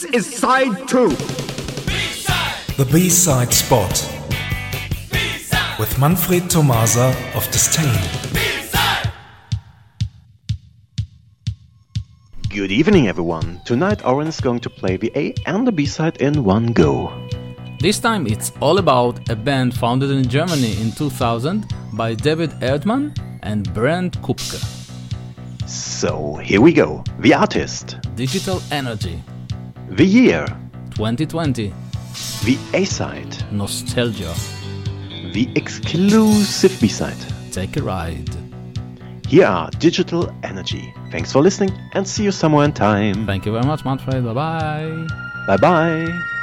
This is side two. The B-side spot with Manfred Tomasa of Disdain. Good evening, everyone. Tonight, Oren is going to play the A and the B side in one go. This time it's all about a band founded in Germany in 2000 by David Erdmann and Bernd Kupke. So, here we go. The artist, Digital Energy, the year, 2020, the A side, Nostalgia. the exclusive B side. Take a ride. Here are Digital Energy. Thanks for listening and see you somewhere in time. Thank you very much, Manfred. Bye bye. Bye bye.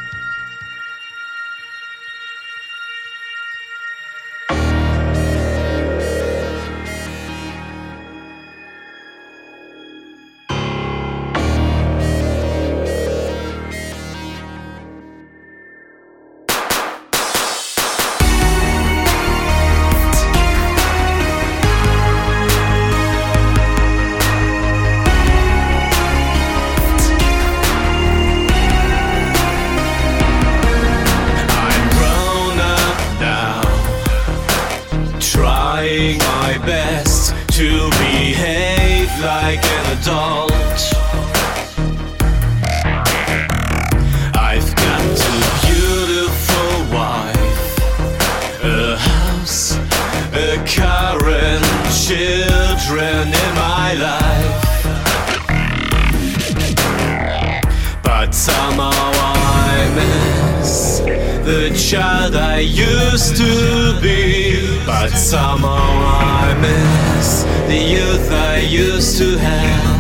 Child I used to be. But somehow I miss the youth I used to have.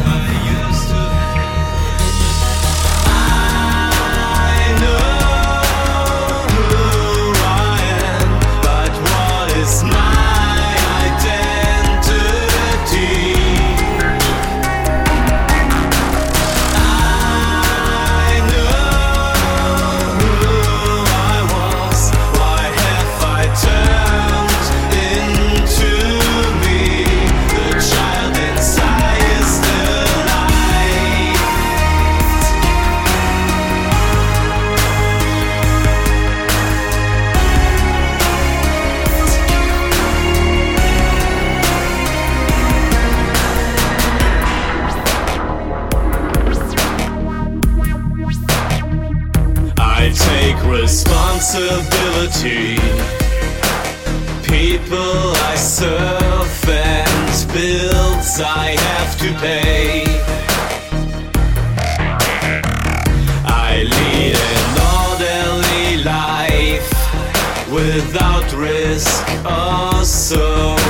Responsibility. People I serve and bills I have to pay. I lead an orderly life without risk or surprises.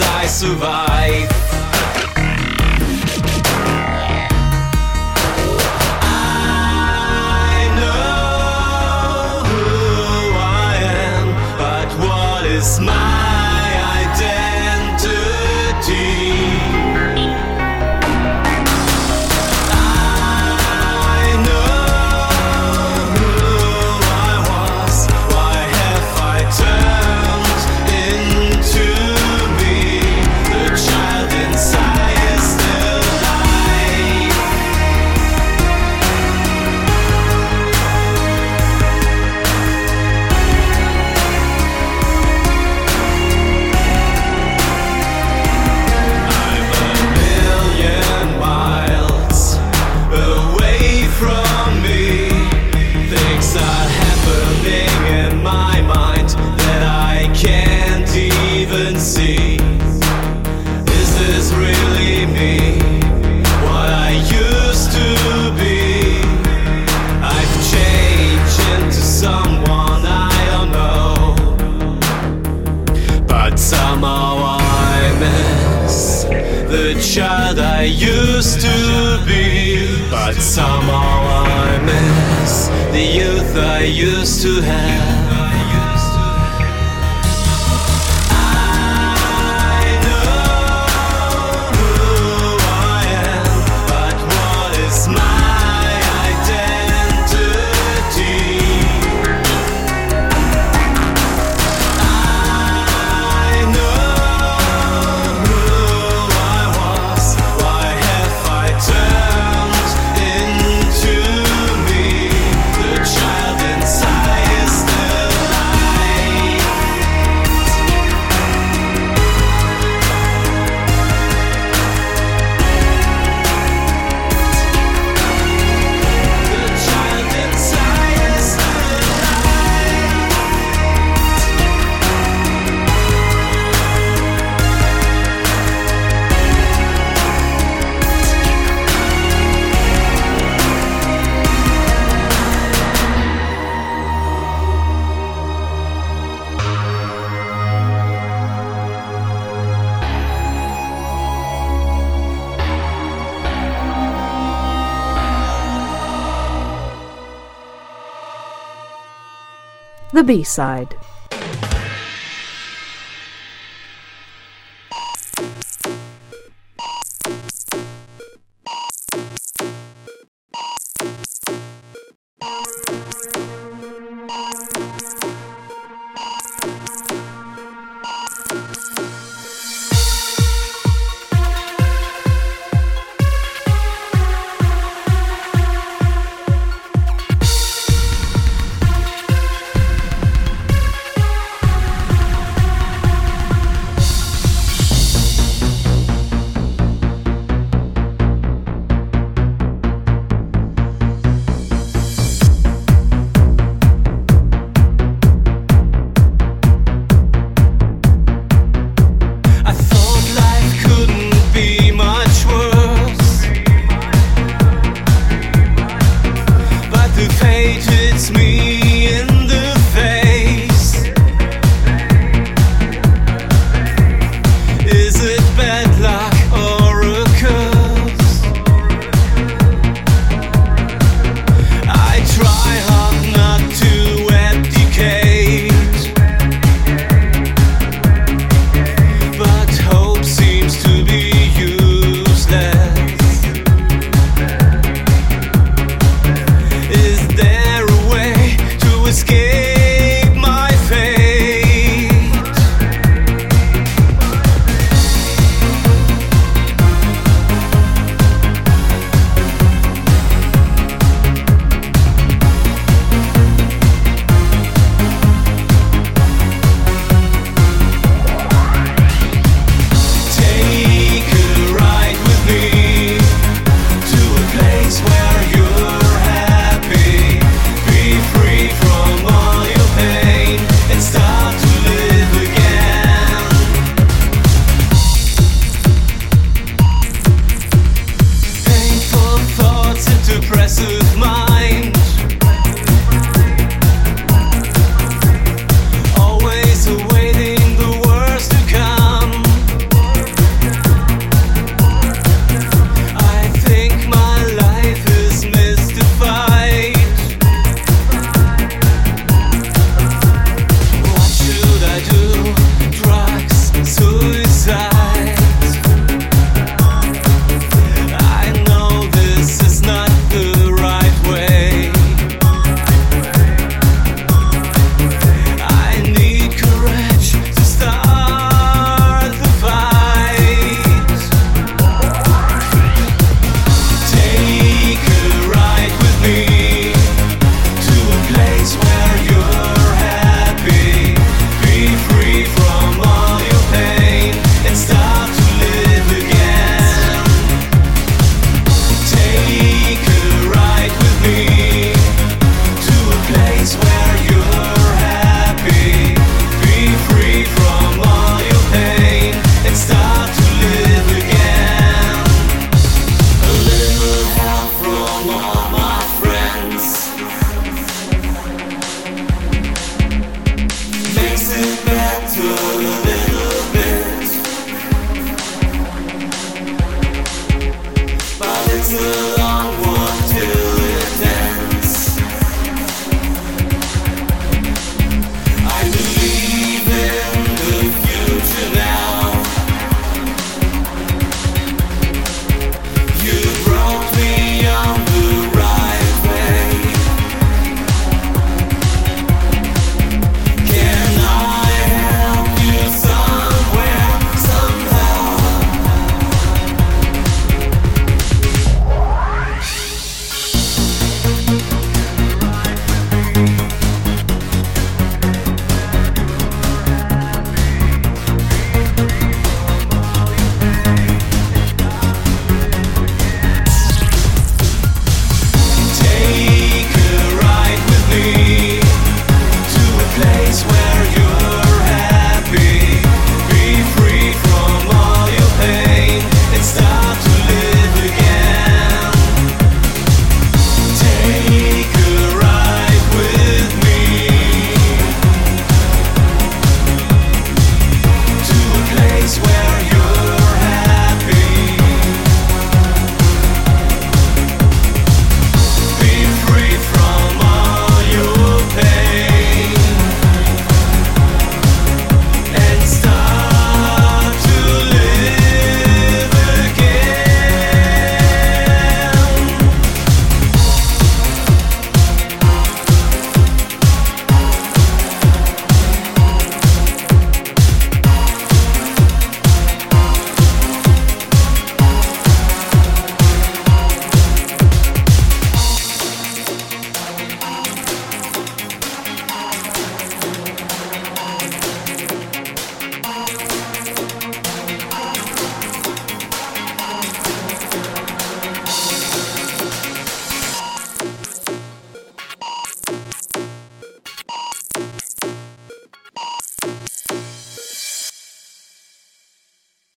I survive. But somehow I miss the child I used to be. But somehow I miss the youth I used to have. The B